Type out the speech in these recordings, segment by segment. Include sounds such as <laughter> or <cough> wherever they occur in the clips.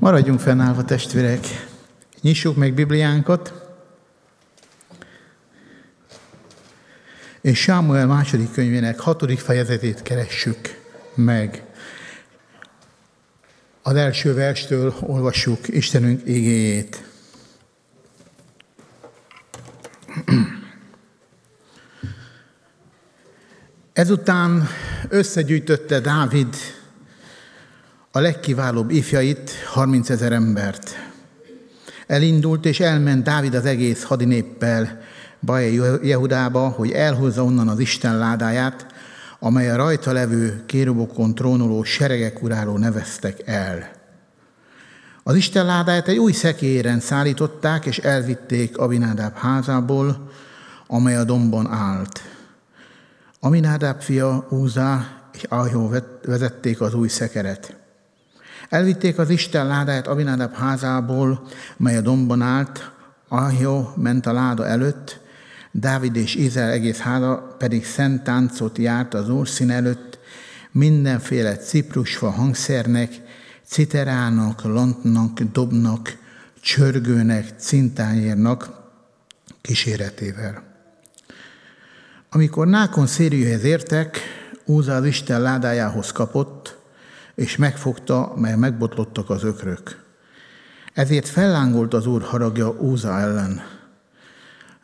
Maradjunk fennállva, testvérek. Nyissuk meg Bibliánkat. És Sámuel második könyvének hatodik fejezetét keressük meg. Az első verstől olvassuk Istenünk igéjét. Ezután összegyűjtötte Dávid a legkiválóbb ifjait, 30 ezer embert. Elindult és elment Dávid az egész hadinéppel Baje Jehudába, hogy elhozza onnan az Isten ládáját, amely a rajta levő kérubokon trónoló seregek uráló neveztek el. Az Isten ládáját egy új szekéren szállították, és elvitték Abinádáb házából, amely a dombon állt. Aminádáb fia Úzá és Ahjó vezették az új szekeret. Elvitték az Isten ládáját Abinadab házából, mely a dombon állt, Ahjó ment a láda előtt, Dávid és Izrael egész háza pedig szent táncot járt az úrszín előtt, mindenféle ciprusfa hangszernek, citerának, lantnak, dobnak, csörgőnek, cintányérnak kíséretével. Amikor Nákon szériőhez értek, Úza az Isten ládájához kapott, és megfogta, mert megbotlottak az ökrök. Ezért fellángolt az úr haragja Úza ellen.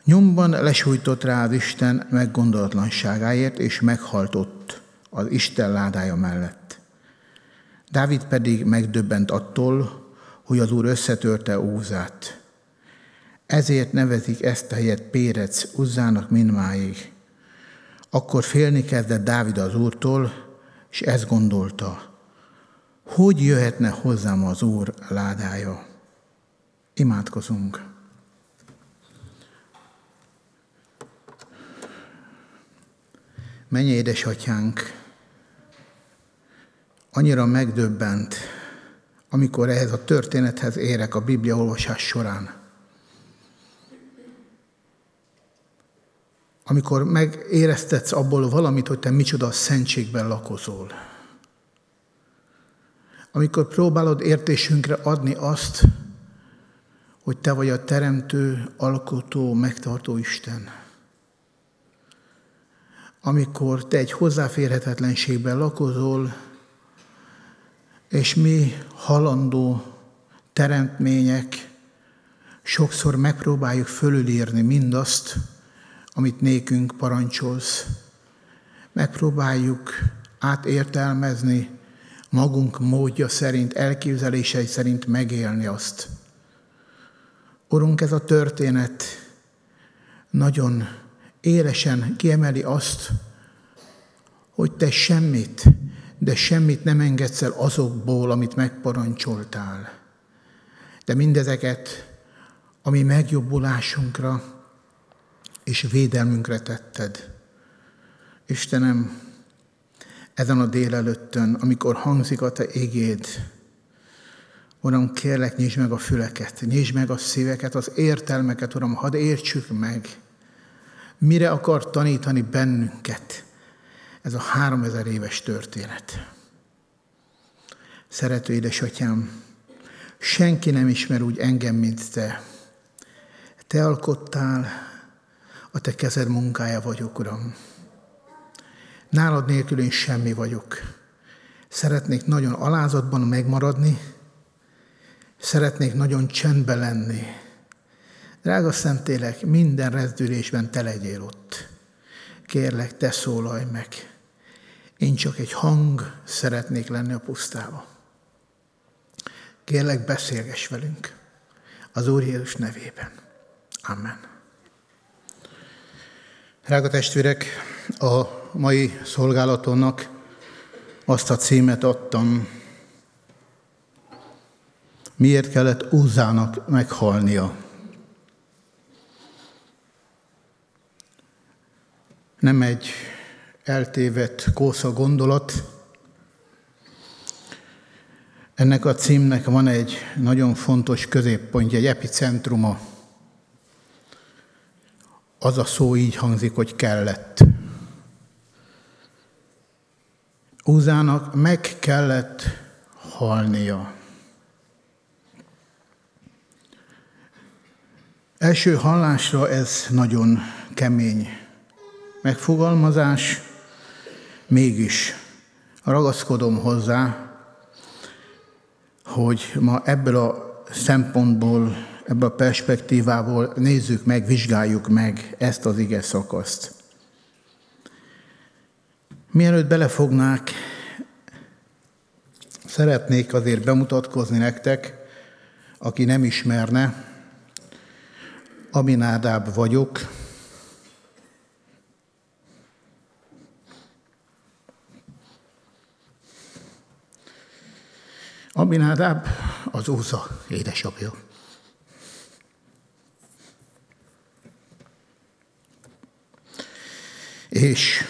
Nyomban lesújtott rá az Isten meggondolatlanságáért, és meghaltott az Isten ládája mellett. Dávid pedig megdöbbent attól, hogy az úr összetörte Úzát. Ezért nevezik ezt a helyet Pérec Uzzának mindmáig. Akkor félni kezdett Dávid az úrtól, és ezt gondolta, hogy jöhetne hozzám az Úr ládája? Imádkozunk. Menj édesatyánk, annyira megdöbbent, amikor ehhez a történethez érek a Biblia olvasás során. Amikor megéreztetsz abból valamit, hogy te micsoda szentségben lakozol amikor próbálod értésünkre adni azt, hogy te vagy a teremtő, alkotó, megtartó Isten. Amikor te egy hozzáférhetetlenségben lakozol, és mi halandó teremtmények sokszor megpróbáljuk fölülírni mindazt, amit nékünk parancsolsz. Megpróbáljuk átértelmezni, magunk módja szerint, elképzelései szerint megélni azt. Urunk, ez a történet nagyon élesen kiemeli azt, hogy te semmit, de semmit nem engedsz el azokból, amit megparancsoltál. De mindezeket, ami megjobbulásunkra és védelmünkre tetted. Istenem, ezen a délelőttön, amikor hangzik a Te égéd, Uram, kérlek, nyisd meg a füleket, nyisd meg a szíveket, az értelmeket, Uram, hadd értsük meg, mire akar tanítani bennünket ez a három ezer éves történet. Szerető édesatyám, senki nem ismer úgy engem, mint Te. Te alkottál, a Te kezed munkája vagyok, Uram. Nálad nélkül én semmi vagyok. Szeretnék nagyon alázatban megmaradni, szeretnék nagyon csendbe lenni. Drága Szentélek, minden rezdülésben te legyél ott. Kérlek, te szólalj meg. Én csak egy hang szeretnék lenni a pusztába. Kérlek, beszélges velünk. Az Úr Jézus nevében. Amen. Drága testvérek, a mai szolgálatonnak azt a címet adtam, miért kellett Úzának meghalnia. Nem egy eltévedt kósza gondolat. Ennek a címnek van egy nagyon fontos középpontja, egy epicentruma. Az a szó így hangzik, hogy kellett. Úzának meg kellett halnia. Első hallásra ez nagyon kemény megfogalmazás, mégis ragaszkodom hozzá, hogy ma ebből a szempontból, ebből a perspektívából nézzük meg, vizsgáljuk meg ezt az ige szakaszt. Mielőtt belefognák, szeretnék azért bemutatkozni nektek, aki nem ismerne, Aminádáb vagyok, Aminádáb az Óza édesapja. És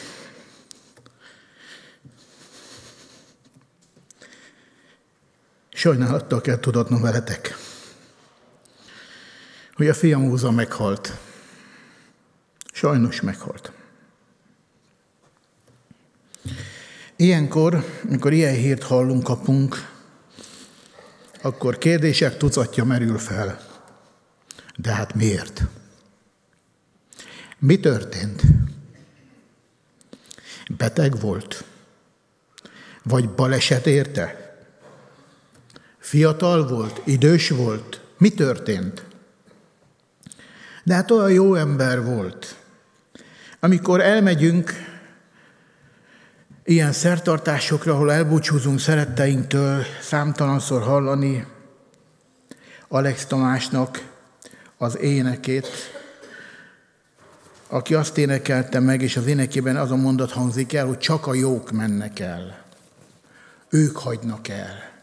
sajnálattal kell tudatnom veletek, hogy a fiam Óza meghalt. Sajnos meghalt. Ilyenkor, mikor ilyen hírt hallunk, kapunk, akkor kérdések tucatja merül fel. De hát miért? Mi történt? Beteg volt? Vagy baleset érte? Fiatal volt? Idős volt? Mi történt? De hát olyan jó ember volt. Amikor elmegyünk ilyen szertartásokra, ahol elbúcsúzunk szeretteinktől, számtalanszor hallani Alex Tamásnak az énekét, aki azt énekelte meg, és az énekében az a mondat hangzik el, hogy csak a jók mennek el. Ők hagynak el.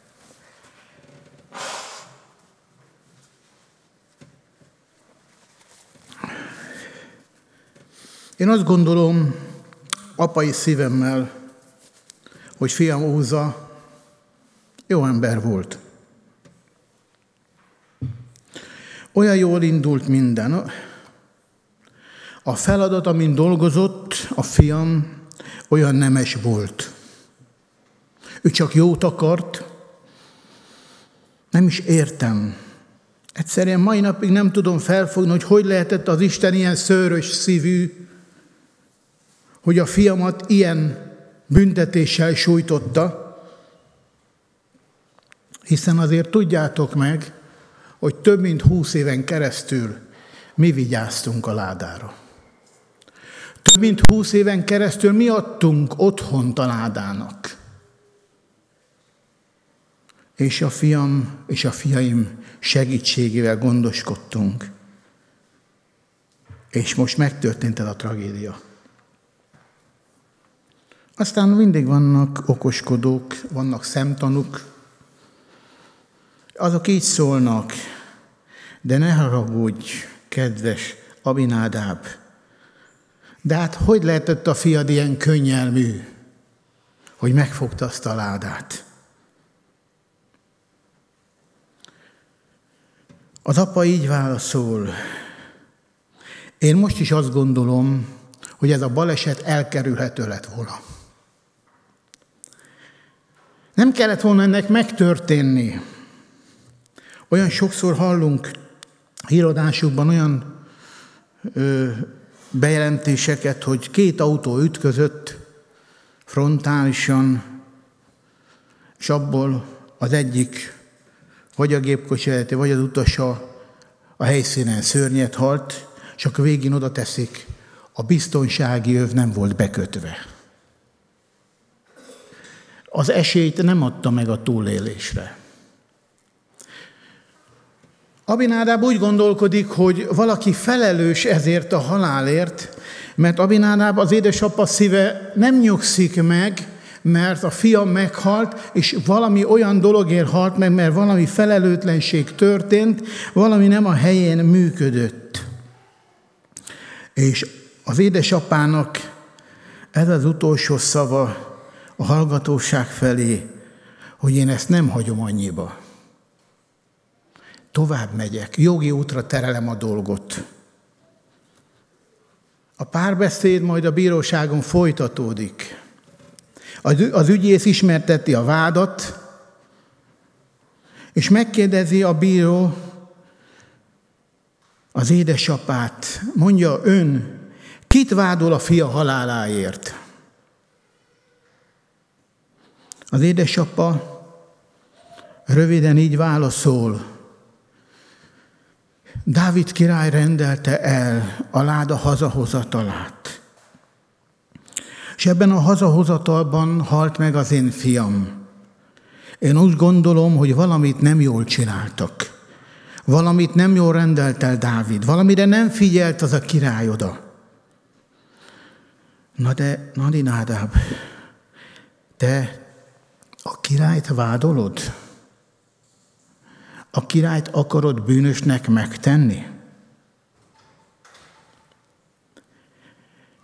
Én azt gondolom, apai szívemmel, hogy fiam Óza jó ember volt. Olyan jól indult minden. A feladat, amin dolgozott a fiam, olyan nemes volt. Ő csak jót akart, nem is értem. Egyszerűen mai napig nem tudom felfogni, hogy hogy lehetett az Isten ilyen szőrös szívű, hogy a fiamat ilyen büntetéssel sújtotta, hiszen azért tudjátok meg, hogy több mint húsz éven keresztül mi vigyáztunk a ládára. Több mint húsz éven keresztül mi adtunk otthont a ládának. És a fiam és a fiaim segítségével gondoskodtunk. És most megtörtént ez a tragédia. Aztán mindig vannak okoskodók, vannak szemtanúk, azok így szólnak, de ne haragudj, kedves Abinádáb. De hát hogy lehetett a fiad ilyen könnyelmű, hogy megfogta azt a ládát? Az apa így válaszol. Én most is azt gondolom, hogy ez a baleset elkerülhető lett volna. Nem kellett volna ennek megtörténni. Olyan sokszor hallunk híradásukban olyan ö, bejelentéseket, hogy két autó ütközött frontálisan, és abból az egyik, vagy a gépkocsi vagy az utasa a helyszínen szörnyet halt, csak a végén oda teszik, a biztonsági öv nem volt bekötve az esélyt nem adta meg a túlélésre. Abinádáb úgy gondolkodik, hogy valaki felelős ezért a halálért, mert Abinádáb az édesapa szíve nem nyugszik meg, mert a fia meghalt, és valami olyan dologért halt meg, mert valami felelőtlenség történt, valami nem a helyén működött. És az édesapának ez az utolsó szava, a hallgatóság felé, hogy én ezt nem hagyom annyiba. Tovább megyek, jogi útra terelem a dolgot. A párbeszéd majd a bíróságon folytatódik. Az ügyész ismerteti a vádat, és megkérdezi a bíró, az édesapát, mondja ön, kit vádol a fia haláláért? Az édesapa röviden így válaszol, Dávid király rendelte el a láda hazahozatalát. És ebben a hazahozatalban halt meg az én fiam. Én úgy gondolom, hogy valamit nem jól csináltak. Valamit nem jól rendelt el Dávid. Valamire nem figyelt az a király oda. Na de, Nadi Nádáb, te a királyt vádolod? A királyt akarod bűnösnek megtenni?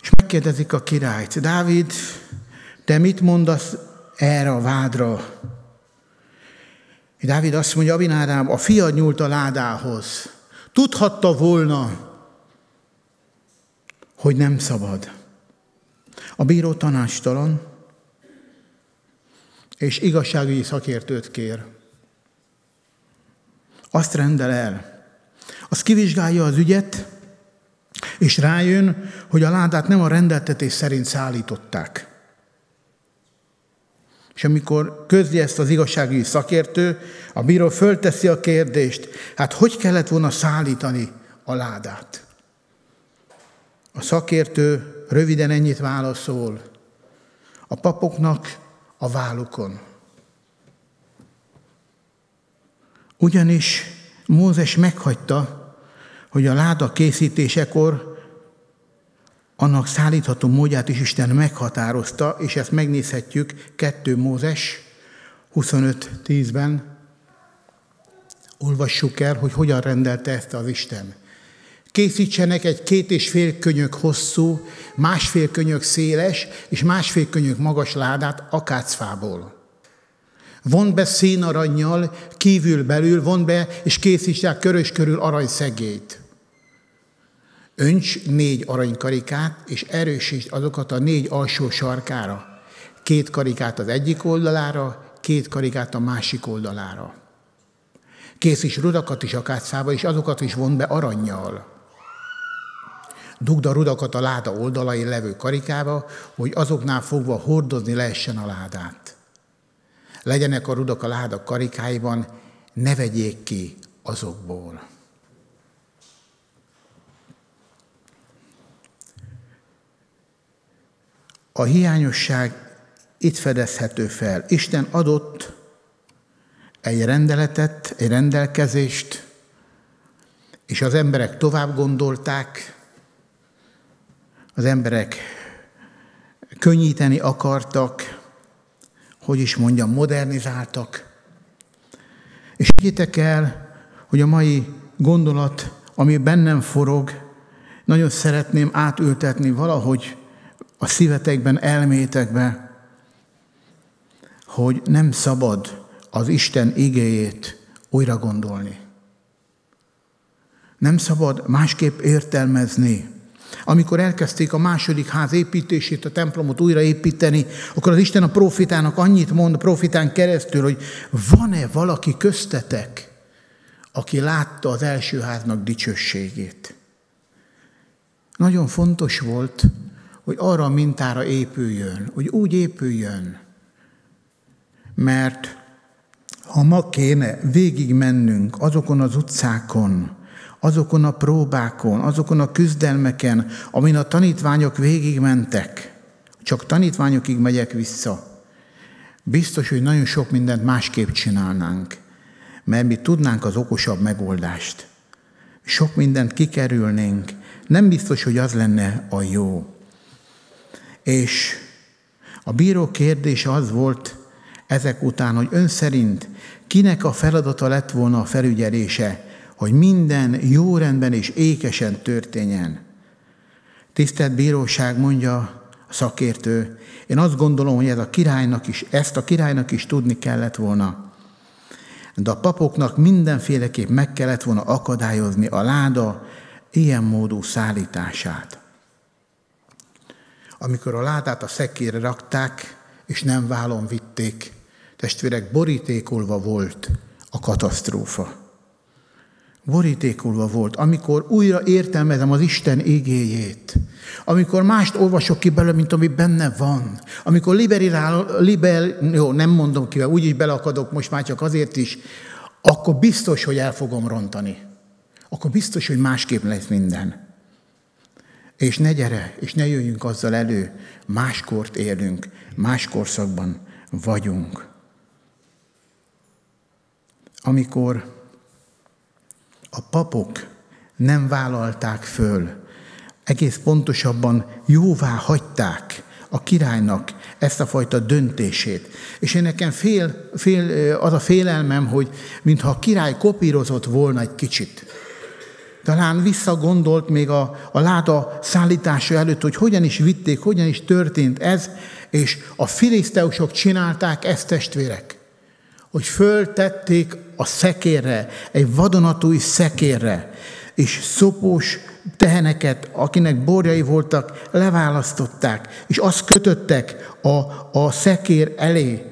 És megkérdezik a királyt, Dávid, te mit mondasz erre a vádra? Dávid azt mondja, Abinárám, a fiad nyúlt a ládához. Tudhatta volna, hogy nem szabad. A bíró tanástalan, és igazságügyi szakértőt kér. Azt rendel el. Az kivizsgálja az ügyet, és rájön, hogy a ládát nem a rendeltetés szerint szállították. És amikor közli ezt az igazságügyi szakértő, a bíró fölteszi a kérdést, hát hogy kellett volna szállítani a ládát? A szakértő röviden ennyit válaszol. A papoknak a vállukon. Ugyanis Mózes meghagyta, hogy a láda készítésekor annak szállítható módját is Isten meghatározta, és ezt megnézhetjük 2 Mózes 25.10-ben. Olvassuk el, hogy hogyan rendelte ezt az Isten. Készítsenek egy két és fél könyök hosszú, másfél könyök széles és másfél könyök magas ládát akácfából. Von be színarannyal, kívül belül, von be, és készítsák körös körül aranyszegét. Önts négy aranykarikát, és erősíts azokat a négy alsó sarkára. Két karikát az egyik oldalára, két karikát a másik oldalára. Készíts rudakat is akácfába, és azokat is von be aranyjal. Dugd a rudakat a láda oldalain levő karikába, hogy azoknál fogva hordozni lehessen a ládát. Legyenek a rudak a láda karikáiban, ne vegyék ki azokból. A hiányosság itt fedezhető fel. Isten adott egy rendeletet, egy rendelkezést, és az emberek tovább gondolták, az emberek könnyíteni akartak, hogy is mondjam, modernizáltak. És higgyétek el, hogy a mai gondolat, ami bennem forog, nagyon szeretném átültetni valahogy a szívetekben, elmétekbe, hogy nem szabad az Isten igéjét újra gondolni. Nem szabad másképp értelmezni amikor elkezdték a második ház építését, a templomot újraépíteni, akkor az Isten a profitának annyit mond, a profitán keresztül, hogy van-e valaki köztetek, aki látta az első háznak dicsőségét. Nagyon fontos volt, hogy arra a mintára épüljön, hogy úgy épüljön, mert ha ma kéne végig mennünk azokon az utcákon, azokon a próbákon, azokon a küzdelmeken, amin a tanítványok végigmentek, csak tanítványokig megyek vissza, biztos, hogy nagyon sok mindent másképp csinálnánk, mert mi tudnánk az okosabb megoldást. Sok mindent kikerülnénk, nem biztos, hogy az lenne a jó. És a bíró kérdése az volt ezek után, hogy ön szerint kinek a feladata lett volna a felügyelése hogy minden jó rendben és ékesen történjen. Tisztelt bíróság, mondja a szakértő, én azt gondolom, hogy ez a királynak is, ezt a királynak is tudni kellett volna. De a papoknak mindenféleképp meg kellett volna akadályozni a láda ilyen módú szállítását. Amikor a ládát a szekére rakták, és nem vállon vitték, testvérek, borítékolva volt a katasztrófa. Borítékolva volt, amikor újra értelmezem az Isten igéjét, amikor mást olvasok ki belőle, mint ami benne van, amikor liberál, liber, jó, nem mondom ki, úgyis belakadok most már csak azért is, akkor biztos, hogy el fogom rontani. Akkor biztos, hogy másképp lesz minden. És ne gyere, és ne jöjjünk azzal elő, máskort élünk, más korszakban vagyunk. Amikor a papok nem vállalták föl, egész pontosabban jóvá hagyták a királynak ezt a fajta döntését. És én nekem fél, fél, az a félelmem, hogy mintha a király kopírozott volna egy kicsit. Talán visszagondolt még a, a láda szállítása előtt, hogy hogyan is vitték, hogyan is történt ez, és a filiszteusok csinálták ezt testvérek, hogy föltették a szekérre, egy vadonatúj szekérre, és szopós teheneket, akinek borjai voltak, leválasztották, és azt kötöttek a, a szekér elé,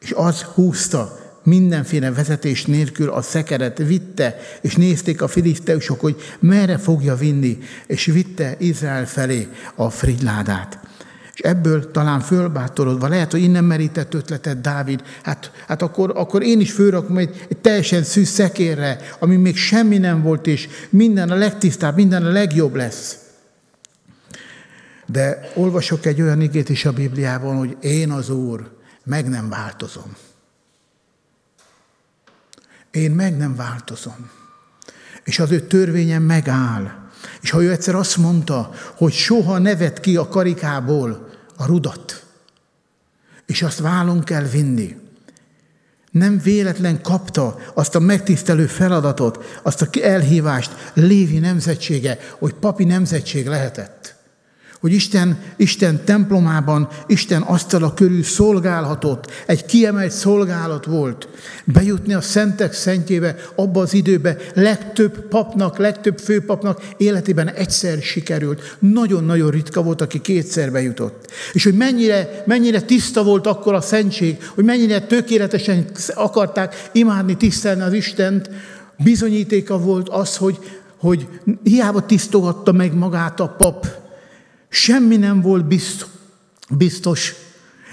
és az húzta mindenféle vezetés nélkül a szekeret vitte, és nézték a filiszteusok, hogy merre fogja vinni, és vitte Izrael felé a frigyládát. Ebből talán fölbátorodva, lehet, hogy innen merített ötletet Dávid, hát, hát akkor, akkor én is fölrakom egy, egy teljesen szűz szekérre, ami még semmi nem volt, és minden a legtisztább, minden a legjobb lesz. De olvasok egy olyan igét is a Bibliában, hogy én az Úr, meg nem változom. Én meg nem változom. És az ő törvényem megáll. És ha ő egyszer azt mondta, hogy soha nevet ki a karikából a rudat, és azt vállon kell vinni, nem véletlen kapta azt a megtisztelő feladatot, azt a elhívást Lévi nemzetsége, hogy papi nemzetség lehetett hogy Isten, Isten templomában, Isten asztala körül szolgálhatott, egy kiemelt szolgálat volt. Bejutni a szentek szentjébe abba az időbe legtöbb papnak, legtöbb főpapnak életében egyszer sikerült. Nagyon-nagyon ritka volt, aki kétszer bejutott. És hogy mennyire, mennyire tiszta volt akkor a szentség, hogy mennyire tökéletesen akarták imádni, tisztelni az Istent, bizonyítéka volt az, hogy, hogy hiába tisztogatta meg magát a pap, Semmi nem volt biztos,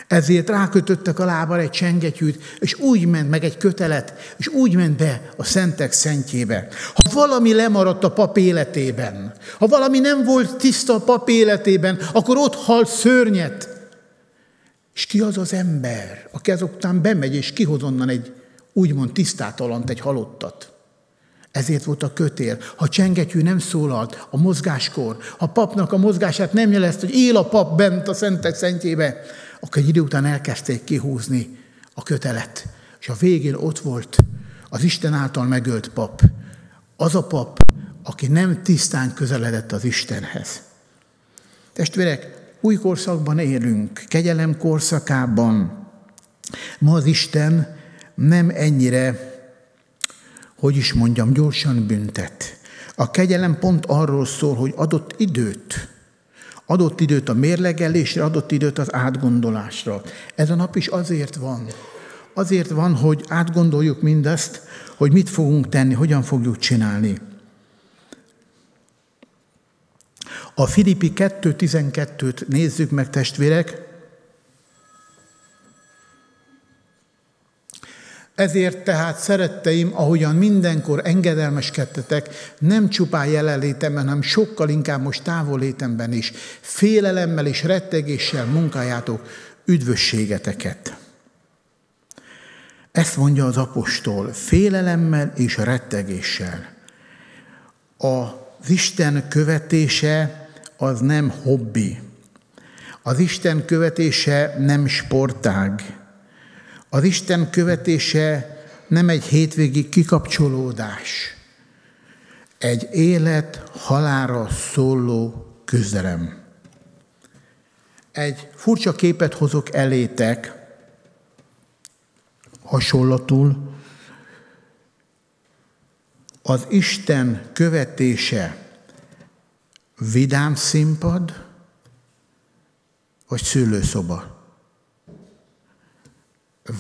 ezért rákötöttek a lábára egy csengetyűt, és úgy ment meg egy kötelet, és úgy ment be a szentek szentjébe. Ha valami lemaradt a pap életében, ha valami nem volt tiszta a pap életében, akkor ott halt szörnyet. És ki az az ember, aki ezután bemegy, és kihoz onnan egy úgymond tisztátalant, egy halottat. Ezért volt a kötél. Ha csengetyű nem szólalt a mozgáskor, ha papnak a mozgását nem jelezte, hogy él a pap bent a szentek szentjébe, akkor egy idő után elkezdték kihúzni a kötelet. És a végén ott volt az Isten által megölt pap. Az a pap, aki nem tisztán közeledett az Istenhez. Testvérek, új korszakban élünk, kegyelem korszakában. Ma az Isten nem ennyire hogy is mondjam, gyorsan büntet. A kegyelem pont arról szól, hogy adott időt, adott időt a mérlegelésre, adott időt az átgondolásra. Ez a nap is azért van. Azért van, hogy átgondoljuk mindezt, hogy mit fogunk tenni, hogyan fogjuk csinálni. A Filippi 2.12-t nézzük meg, testvérek. Ezért tehát szeretteim, ahogyan mindenkor engedelmeskedtetek, nem csupán jelenlétemben, hanem sokkal inkább most távolétemben is, félelemmel és rettegéssel munkáljátok üdvösségeteket. Ezt mondja az apostol, félelemmel és rettegéssel. Az Isten követése az nem hobbi. Az Isten követése nem sportág az Isten követése nem egy hétvégi kikapcsolódás, egy élet halára szóló küzdelem. Egy furcsa képet hozok elétek, hasonlatul, az Isten követése vidám színpad, vagy szülőszoba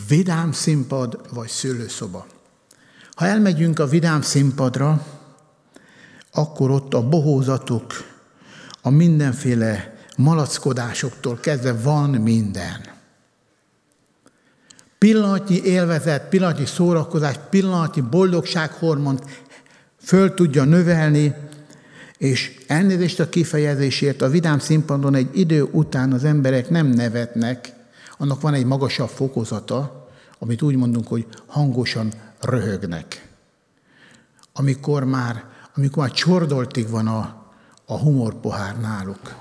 vidám színpad vagy szülőszoba. Ha elmegyünk a vidám színpadra, akkor ott a bohózatok, a mindenféle malackodásoktól kezdve van minden. Pillanatnyi élvezet, pillanatnyi szórakozás, pillanatnyi boldogsághormont föl tudja növelni, és elnézést a kifejezésért, a vidám színpadon egy idő után az emberek nem nevetnek, annak van egy magasabb fokozata, amit úgy mondunk, hogy hangosan röhögnek. Amikor már, amikor már csordoltig van a, a humorpohár náluk.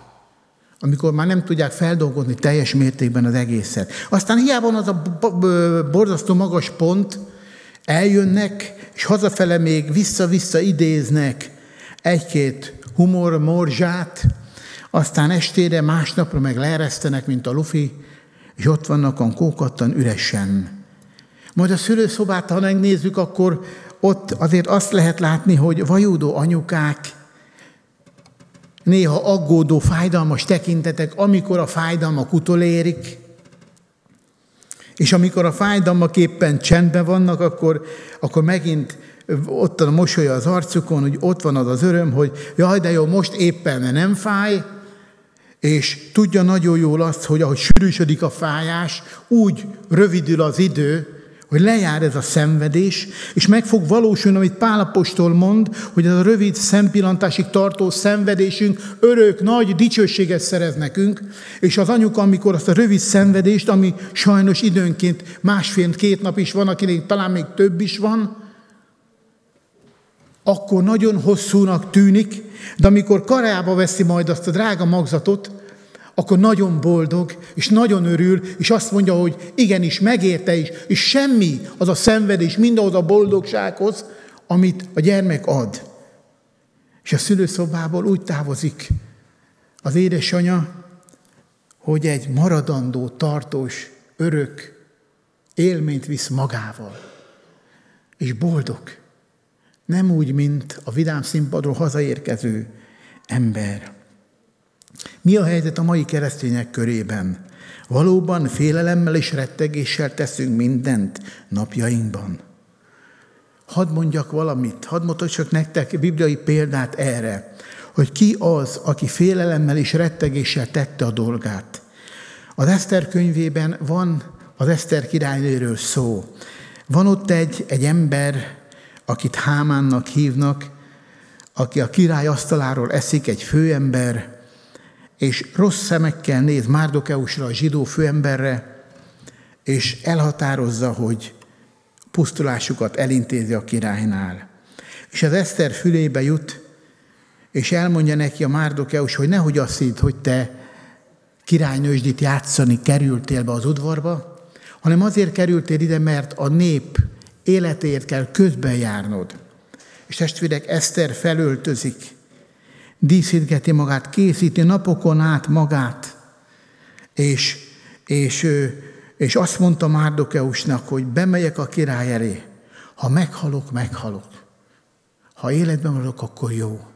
Amikor már nem tudják feldolgozni teljes mértékben az egészet. Aztán hiába van az a borzasztó magas pont, eljönnek, és hazafele még vissza-vissza idéznek egy-két humor morzsát, aztán estére, másnapra meg leeresztenek, mint a lufi, és ott vannak a kókattan üresen. Majd a szülőszobát, ha megnézzük, akkor ott azért azt lehet látni, hogy vajúdó anyukák, néha aggódó, fájdalmas tekintetek, amikor a fájdalmak utolérik, és amikor a fájdalmak éppen csendben vannak, akkor, akkor megint ott a mosolya az arcukon, hogy ott van az az öröm, hogy jaj, de jó, most éppen nem fáj, és tudja nagyon jól azt, hogy ahogy sűrűsödik a fájás, úgy rövidül az idő, hogy lejár ez a szenvedés, és meg fog valósulni, amit Pálapostól mond, hogy ez a rövid szempillantásig tartó szenvedésünk örök, nagy dicsőséget szerez nekünk, és az anyuka, amikor azt a rövid szenvedést, ami sajnos időnként másfél-két nap is van, akinek talán még több is van, akkor nagyon hosszúnak tűnik, de amikor karába veszi majd azt a drága magzatot, akkor nagyon boldog, és nagyon örül, és azt mondja, hogy igenis, megérte is, és semmi az a szenvedés, mindahhoz a boldogsághoz, amit a gyermek ad. És a szülőszobából úgy távozik az édesanyja, hogy egy maradandó, tartós, örök élményt visz magával. És boldog. Nem úgy, mint a vidám színpadról hazaérkező ember. Mi a helyzet a mai keresztények körében? Valóban félelemmel és rettegéssel teszünk mindent napjainkban. Hadd mondjak valamit, hadd mutassak nektek bibliai példát erre, hogy ki az, aki félelemmel és rettegéssel tette a dolgát. Az Eszter könyvében van az Eszter királynőről szó. Van ott egy, egy ember, akit Hámánnak hívnak, aki a király asztaláról eszik, egy főember, és rossz szemekkel néz Márdokeusra, a zsidó főemberre, és elhatározza, hogy pusztulásukat elintézi a királynál. És az Eszter fülébe jut, és elmondja neki a Márdokeus, hogy nehogy azt hidd, hogy te királynősdit játszani kerültél be az udvarba, hanem azért kerültél ide, mert a nép életéért kell közben járnod. És testvérek, Eszter felöltözik, díszítgeti magát, készíti napokon át magát, és, és, és azt mondta Márdokeusnak, hogy bemegyek a király elé. Ha meghalok, meghalok. Ha életben vagyok, akkor jó.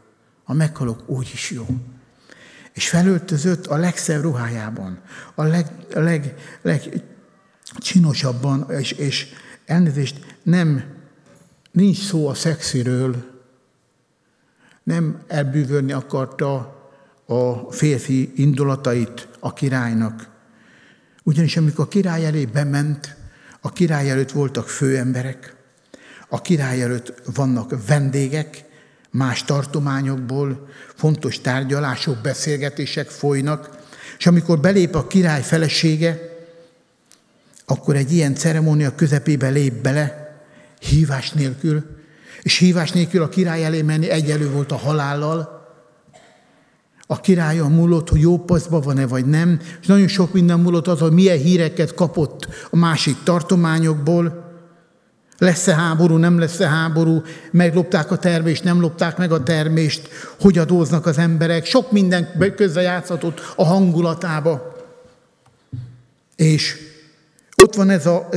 Ha meghalok, úgy is jó. És felöltözött a legszebb ruhájában, a leg, a leg, legcsinosabban, és, és elnézést, nem, nincs szó a szexiről, nem elbűvölni akarta a férfi indulatait a királynak. Ugyanis amikor a király elé bement, a király előtt voltak főemberek, a király előtt vannak vendégek, más tartományokból, fontos tárgyalások, beszélgetések folynak, és amikor belép a király felesége, akkor egy ilyen ceremónia közepébe lép bele, hívás nélkül, és hívás nélkül a király elé menni egyelő volt a halállal. A királyon múlott, hogy jó paszba van-e vagy nem, és nagyon sok minden múlott az, hogy milyen híreket kapott a másik tartományokból. Lesz-e háború, nem lesz-e háború, meglopták a termést, nem lopták meg a termést, hogy adóznak az emberek. Sok minden közrejátszhatott a hangulatába. És ott van ez a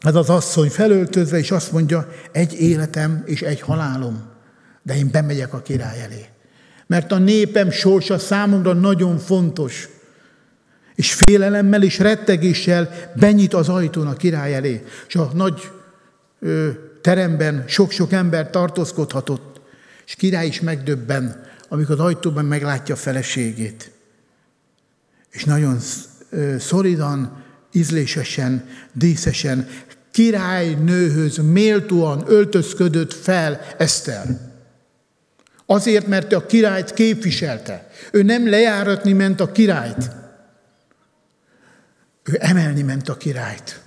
ez az asszony felöltözve, és azt mondja, egy életem és egy halálom, de én bemegyek a király elé. Mert a népem sorsa számomra nagyon fontos. És félelemmel és rettegéssel benyit az ajtón a király elé. És a nagy ö, teremben sok-sok ember tartózkodhatott. És király is megdöbben, amikor az ajtóban meglátja a feleségét. És nagyon szoridan, ízlésesen, díszesen, királynőhöz méltóan öltözködött fel Eszter. Azért, mert a királyt képviselte. Ő nem lejáratni ment a királyt. Ő emelni ment a királyt.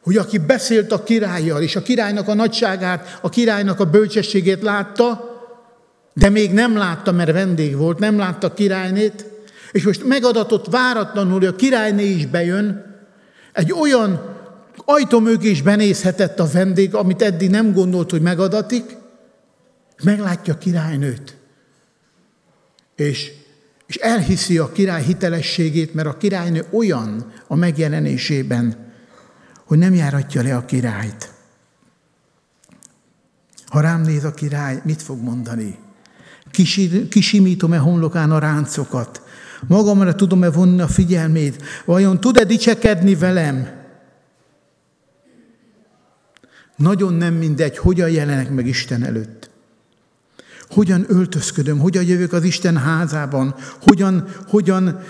Hogy aki beszélt a királlyal, és a királynak a nagyságát, a királynak a bölcsességét látta, de még nem látta, mert vendég volt, nem látta a királynét, és most megadatott váratlanul, hogy a királyné is bejön, egy olyan ajtó mögé is benézhetett a vendég, amit eddig nem gondolt, hogy megadatik, meglátja a királynőt. És, és elhiszi a király hitelességét, mert a királynő olyan a megjelenésében, hogy nem járatja le a királyt. Ha rám néz a király, mit fog mondani? Kisimítom-e homlokán a ráncokat? Magamra tudom-e vonni a figyelmét? Vajon tud-e dicsekedni velem? Nagyon nem mindegy, hogyan jelenek meg Isten előtt. Hogyan öltözködöm, hogyan jövök az Isten házában, hogyan, hogyan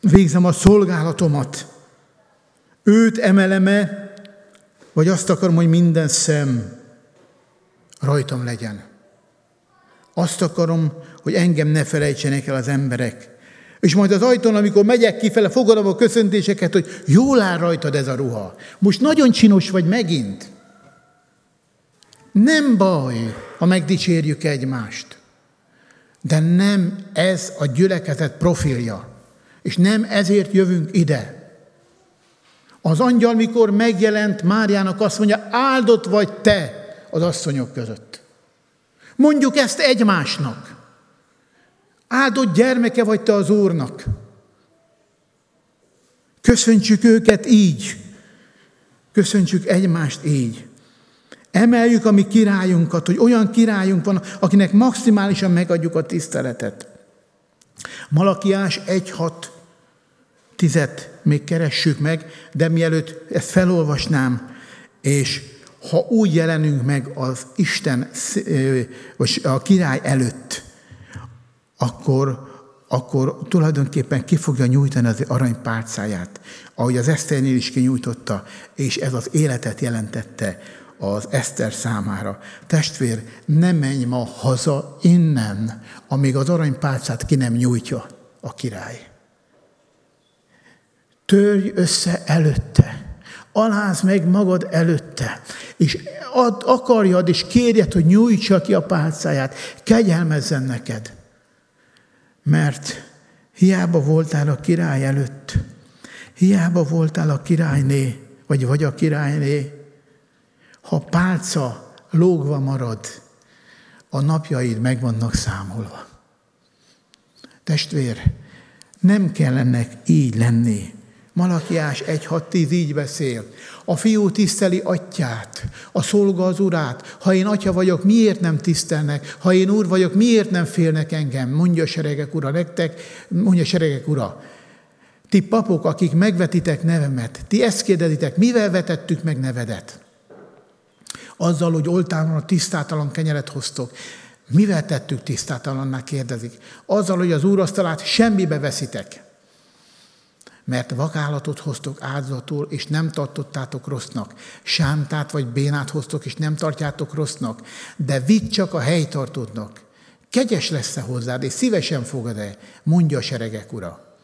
végzem a szolgálatomat. Őt emeleme, vagy azt akarom, hogy minden szem rajtam legyen. Azt akarom, hogy engem ne felejtsenek el az emberek. És majd az ajtón, amikor megyek kifele, fogadom a köszöntéseket, hogy jól áll rajtad ez a ruha. Most nagyon csinos vagy megint. Nem baj, ha megdicsérjük egymást. De nem ez a gyülekezet profilja. És nem ezért jövünk ide. Az angyal, mikor megjelent Máriának, azt mondja, áldott vagy te az asszonyok között. Mondjuk ezt egymásnak. Áldott gyermeke vagy te az Úrnak. Köszöntsük őket így. Köszöntsük egymást így. Emeljük a mi királyunkat, hogy olyan királyunk van, akinek maximálisan megadjuk a tiszteletet. Malakiás 1.6 tizet még keressük meg, de mielőtt ezt felolvasnám, és ha úgy jelenünk meg az Isten, vagy a király előtt, akkor, akkor tulajdonképpen ki fogja nyújtani az aranypálcáját, ahogy az Eszternél is kinyújtotta, és ez az életet jelentette az Eszter számára. Testvér, ne menj ma haza innen, amíg az aranypálcát ki nem nyújtja a király. Törj össze előtte, aláz meg magad előtte, és ad, akarjad és kérjed, hogy nyújtsa ki a pálcáját, kegyelmezzen neked. Mert hiába voltál a király előtt, hiába voltál a királyné, vagy vagy a királyné, ha pálca lógva marad, a napjaid meg vannak számolva. Testvér, nem kell ennek így lenni. Malakiás 1.6.10 így beszél. A fiú tiszteli atyát, a szolga az urát. Ha én atya vagyok, miért nem tisztelnek? Ha én úr vagyok, miért nem félnek engem? Mondja a seregek ura nektek, mondja a seregek ura. Ti papok, akik megvetitek nevemet, ti ezt kérdezitek, mivel vetettük meg nevedet? Azzal, hogy oltáron a tisztátalan kenyeret hoztok. Mivel tettük tisztátalanná, kérdezik. Azzal, hogy az úrasztalát semmibe veszitek. Mert vakállatot hoztok áldozatul, és nem tartottátok rossznak. Sántát vagy bénát hoztok, és nem tartjátok rossznak. De vidd csak a helytartódnak. Kegyes lesz-e hozzád, és szívesen fogad-e, mondja a seregek ura.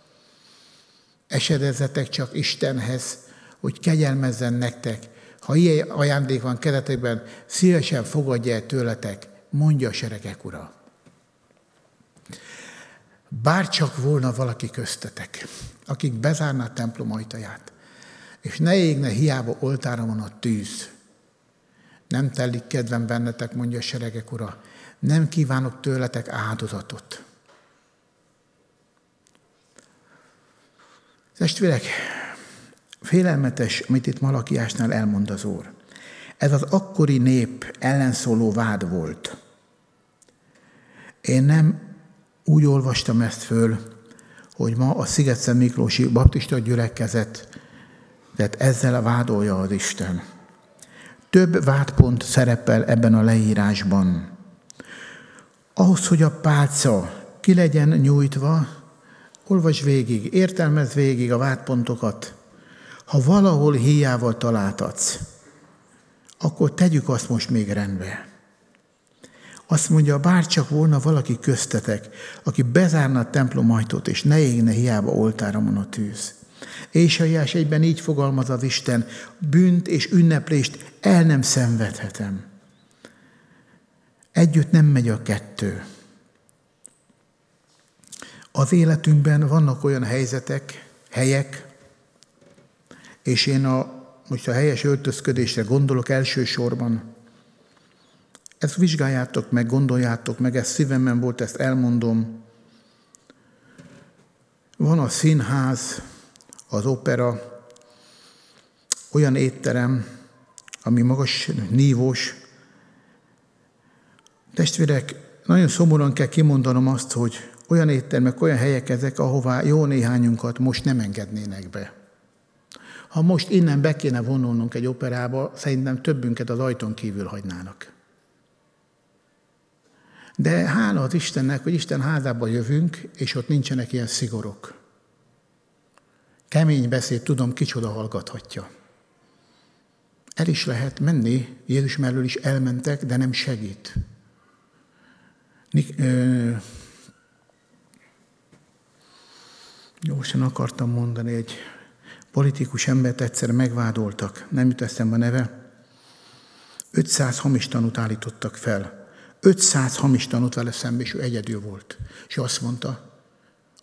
Esedezzetek csak Istenhez, hogy kegyelmezzen nektek, ha ilyen ajándék van keretekben, szívesen fogadja el tőletek, mondja a seregek ura. Bár csak volna valaki köztetek, akik bezárná a templom ajtaját, és ne égne hiába oltára van a tűz. Nem telik kedvem bennetek, mondja a seregek ura, nem kívánok tőletek áldozatot. Testvérek, Félelmetes, amit itt Malakiásnál elmond az Úr. Ez az akkori nép ellenszóló vád volt. Én nem úgy olvastam ezt föl, hogy ma a Sziget Miklósi Baptista gyülekezet, tehát ezzel vádolja az Isten. Több vádpont szerepel ebben a leírásban. Ahhoz, hogy a pálca ki legyen nyújtva, olvas végig, értelmez végig a vádpontokat. Ha valahol hiával találtatsz, akkor tegyük azt most még rendbe. Azt mondja, bár csak volna valaki köztetek, aki bezárna a templom ajtót, és ne égne hiába oltáramon a tűz. Éjsaiás egyben így fogalmaz az Isten, bűnt és ünneplést el nem szenvedhetem. Együtt nem megy a kettő. Az életünkben vannak olyan helyzetek, helyek, és én a, most a helyes öltözködésre gondolok elsősorban. Ezt vizsgáljátok meg, gondoljátok meg, ez szívemben volt, ezt elmondom. Van a színház, az opera, olyan étterem, ami magas, nívós. Testvérek, nagyon szomorúan kell kimondanom azt, hogy olyan éttermek, olyan helyek ezek, ahová jó néhányunkat most nem engednének be. Ha most innen be kéne vonulnunk egy operába, szerintem többünket az ajtón kívül hagynának. De hála az Istennek, hogy Isten házába jövünk, és ott nincsenek ilyen szigorok. Kemény beszéd, tudom, kicsoda hallgathatja. El is lehet menni, Jézus mellől is elmentek, de nem segít. Gyorsan akartam mondani, egy politikus embert egyszer megvádoltak, nem jut eszembe a neve, 500 hamis tanút állítottak fel. 500 hamis tanút vele szembe, és ő egyedül volt. És azt mondta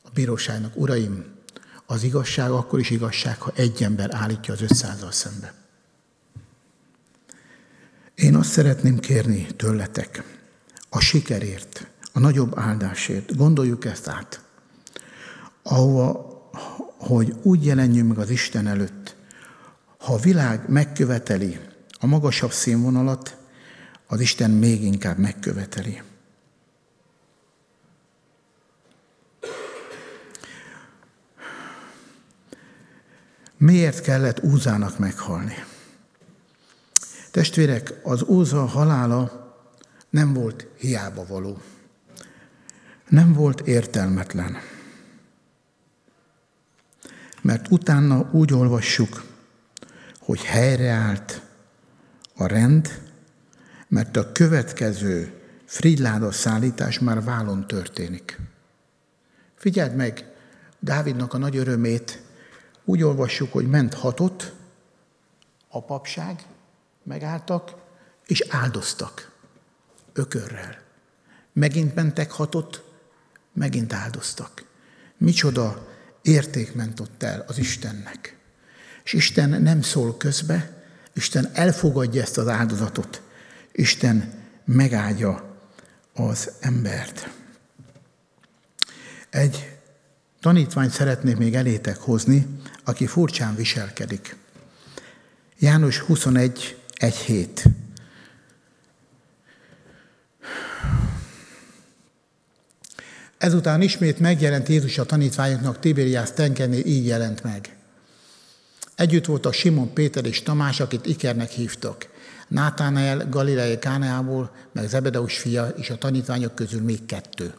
a bíróságnak, uraim, az igazság akkor is igazság, ha egy ember állítja az 500-al szembe. Én azt szeretném kérni tőletek, a sikerért, a nagyobb áldásért, gondoljuk ezt át ahova, hogy úgy jelenjünk meg az Isten előtt, ha a világ megköveteli a magasabb színvonalat, az Isten még inkább megköveteli. Miért kellett Úzának meghalni? Testvérek, az Úza halála nem volt hiába való. Nem volt értelmetlen mert utána úgy olvassuk, hogy helyreállt a rend, mert a következő Fridláda szállítás már vállon történik. Figyeld meg Dávidnak a nagy örömét, úgy olvassuk, hogy ment hatot, a papság, megálltak, és áldoztak ökörrel. Megint mentek hatot, megint áldoztak. Micsoda érték ment ott el az Istennek. És Isten nem szól közbe, Isten elfogadja ezt az áldozatot. Isten megáldja az embert. Egy tanítványt szeretnék még elétek hozni, aki furcsán viselkedik. János 21, 1 hét. Ezután ismét megjelent Jézus a tanítványoknak Tiberiász tengernél, így jelent meg. Együtt volt a Simon Péter és Tamás, akit Ikernek hívtak. Nátánael Galileai Káneából, meg Zebedeus fia, és a tanítványok közül még kettő.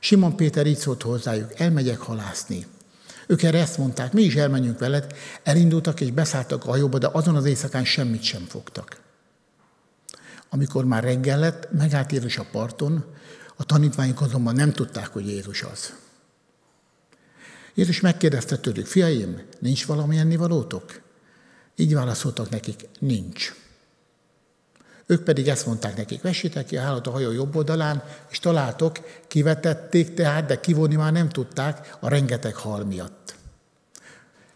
Simon Péter így szólt hozzájuk, elmegyek halászni. Ők erre ezt mondták, mi is elmenjünk veled, elindultak és beszálltak a hajóba, de azon az éjszakán semmit sem fogtak. Amikor már reggel lett, megállt Jézus a parton, a tanítványok azonban nem tudták, hogy Jézus az. Jézus megkérdezte tőlük, fiaim, nincs valami ennivalótok? Így válaszoltak nekik, nincs. Ők pedig ezt mondták nekik, vessétek ki a hálót a hajó jobb oldalán, és találtok, kivetették tehát, de kivonni már nem tudták a rengeteg hal miatt.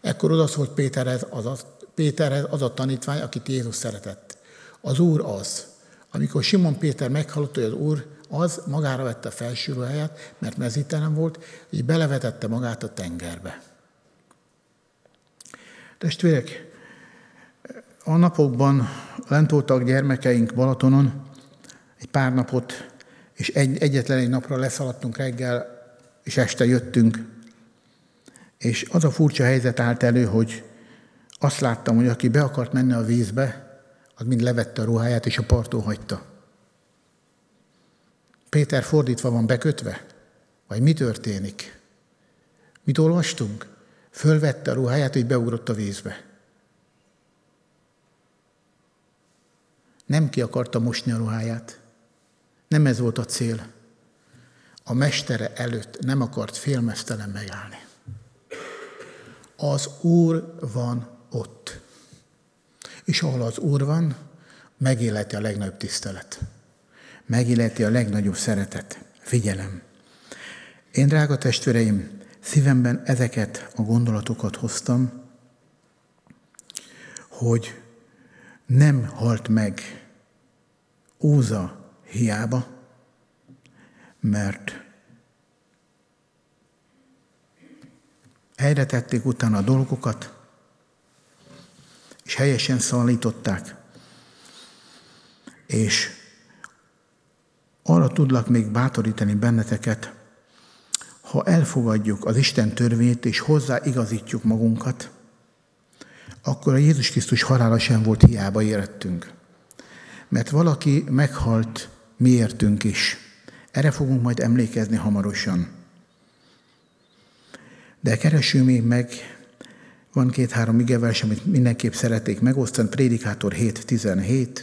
Ekkor odaszólt Péterhez az, az, Péterhez az a tanítvány, akit Jézus szeretett. Az Úr az. Amikor Simon Péter meghallotta, hogy az Úr az magára vette a felső ruháját, mert mezítelen volt, így belevetette magát a tengerbe. Testvérek, a napokban lent voltak gyermekeink Balatonon, egy pár napot, és egy, egyetlen egy napra leszaladtunk reggel, és este jöttünk. És az a furcsa helyzet állt elő, hogy azt láttam, hogy aki be akart menni a vízbe, az mind levette a ruháját, és a parton hagyta. Péter fordítva van bekötve? Vagy mi történik? Mit olvastunk? Fölvette a ruháját, hogy beugrott a vízbe. Nem ki akarta mosni a ruháját. Nem ez volt a cél. A mestere előtt nem akart félmeztelen megállni. Az Úr van ott. És ahol az Úr van, megéleti a legnagyobb tisztelet. Megéleti a legnagyobb szeretet. Figyelem. Én, drága testvéreim, szívemben ezeket a gondolatokat hoztam, hogy nem halt meg Úza hiába, mert helyre tették utána a dolgokat, és helyesen szállították, és arra tudlak még bátorítani benneteket, ha elfogadjuk az Isten törvét és hozzáigazítjuk magunkat, akkor a Jézus Krisztus halála sem volt hiába érettünk. Mert valaki meghalt miértünk is. Erre fogunk majd emlékezni hamarosan. De keressünk még meg, van két-három igevers, amit mindenképp szeretnék megosztani, Prédikátor 7.17,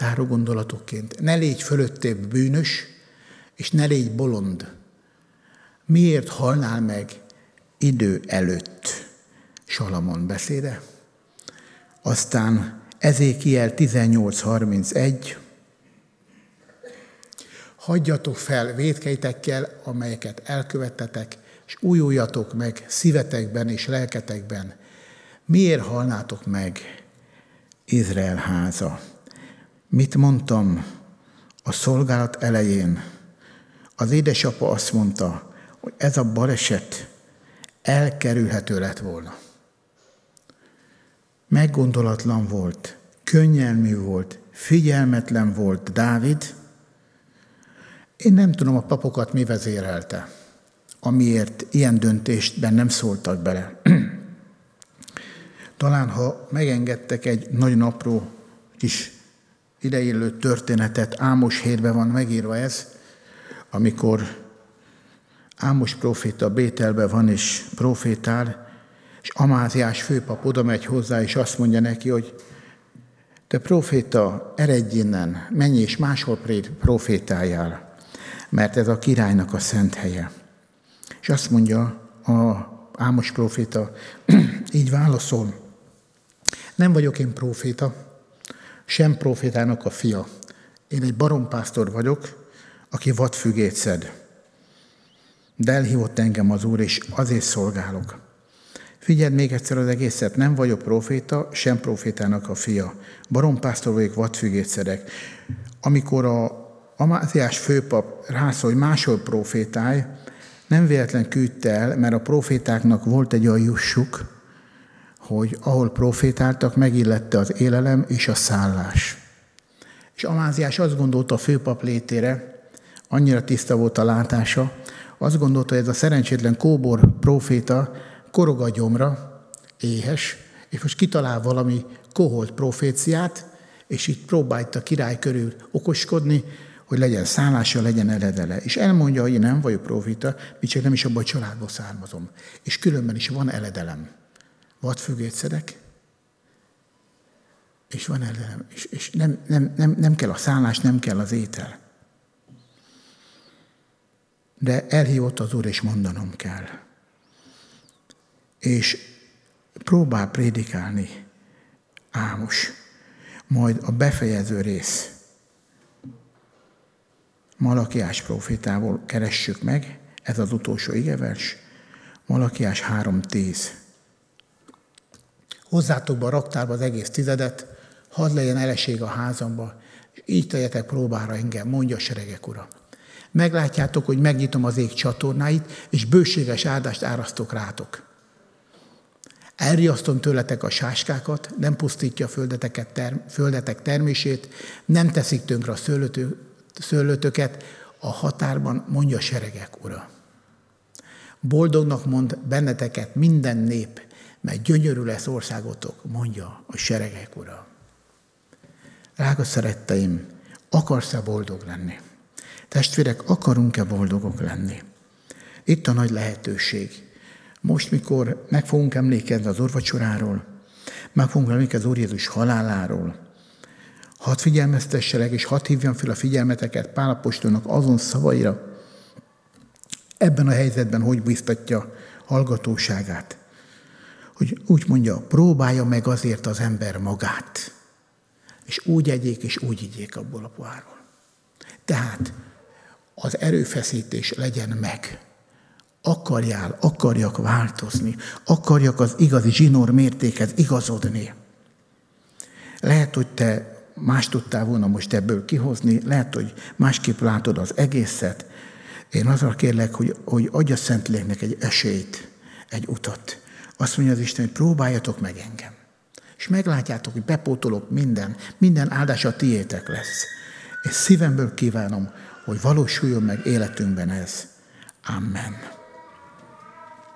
záró gondolatokként. Ne légy fölöttébb bűnös, és ne légy bolond. Miért halnál meg idő előtt? Salamon beszéde. Aztán Ezékiel 18.31. Hagyjatok fel védkeitekkel, amelyeket elkövettetek, és újuljatok meg szívetekben és lelketekben. Miért halnátok meg, Izrael háza? Mit mondtam a szolgálat elején? Az édesapa azt mondta, hogy ez a baleset elkerülhető lett volna. Meggondolatlan volt, könnyelmű volt, figyelmetlen volt Dávid. Én nem tudom, a papokat mi vezérelte, amiért ilyen döntésben nem szóltak bele. <clears throat> Talán, ha megengedtek egy nagyon apró kis ideillő történetet, Ámos hétben van megírva ez, amikor Ámos proféta Bételbe van és profétál, és Amáziás főpap oda megy hozzá, és azt mondja neki, hogy te proféta, eredj innen, menj és máshol profétáljál, mert ez a királynak a szent helye. És azt mondja a Ámos proféta, <clears throat> így válaszol, nem vagyok én proféta, sem profétának a fia. Én egy barompásztor vagyok, aki vadfügét szed. De elhívott engem az Úr, és azért szolgálok. Figyeld még egyszer az egészet, nem vagyok proféta, sem profétának a fia. Barompásztor vagyok, vadfügét szedek. Amikor a Amáziás főpap rászól, hogy máshol profétálj, nem véletlen küldte el, mert a profétáknak volt egy olyan jussuk, hogy ahol profétáltak, megillette az élelem és a szállás. És Amáziás azt gondolta a főpap létére, annyira tiszta volt a látása, azt gondolta, hogy ez a szerencsétlen kóbor proféta korog a gyomra, éhes, és most kitalál valami koholt proféciát, és itt próbált a király körül okoskodni, hogy legyen szállása, legyen eredele. És elmondja, hogy én nem vagyok profita, mi csak nem is abban a családból származom. És különben is van eledelem. Vadfügét szedek, és van eledelem. És, és nem, nem, nem, nem kell a szállás, nem kell az étel de elhívott az Úr, és mondanom kell. És próbál prédikálni Ámos. Majd a befejező rész. Malakiás profétából keressük meg, ez az utolsó igevers, Malakiás 3.10. Hozzátok be a raktárba az egész tizedet, hadd legyen eleség a házamba, és így tegyetek próbára engem, mondja a seregek ura. Meglátjátok, hogy megnyitom az ég csatornáit, és bőséges áldást árasztok rátok. Elriasztom tőletek a sáskákat, nem pusztítja a földeteket, term, földetek termését, nem teszik tönkre a szőlőtő, szőlőtöket, a határban mondja a seregek ura. Boldognak mond benneteket minden nép, mert gyönyörű lesz országotok, mondja a seregek ura. Rága szeretteim, Akarsz-e boldog lenni? Testvérek, akarunk-e boldogok lenni? Itt a nagy lehetőség. Most, mikor meg fogunk emlékezni az orvacsoráról, meg fogunk emlékezni az Úr Jézus haláláról, hadd figyelmeztesselek, és hadd hívjam fel a figyelmeteket Pálapostolnak azon szavaira, ebben a helyzetben hogy biztatja hallgatóságát, hogy úgy mondja, próbálja meg azért az ember magát, és úgy egyék, és úgy igyék abból a pohárból. Tehát az erőfeszítés legyen meg. Akarjál, akarjak változni, akarjak az igazi zsinór mértékhez igazodni. Lehet, hogy te más tudtál volna most ebből kihozni, lehet, hogy másképp látod az egészet. Én azra kérlek, hogy, hogy adja Szentléleknek egy esélyt, egy utat. Azt mondja az Isten, hogy próbáljatok meg engem. És meglátjátok, hogy bepótolok minden, minden áldása tiétek lesz. És szívemből kívánom, hogy valósuljon meg életünkben ez. Amen.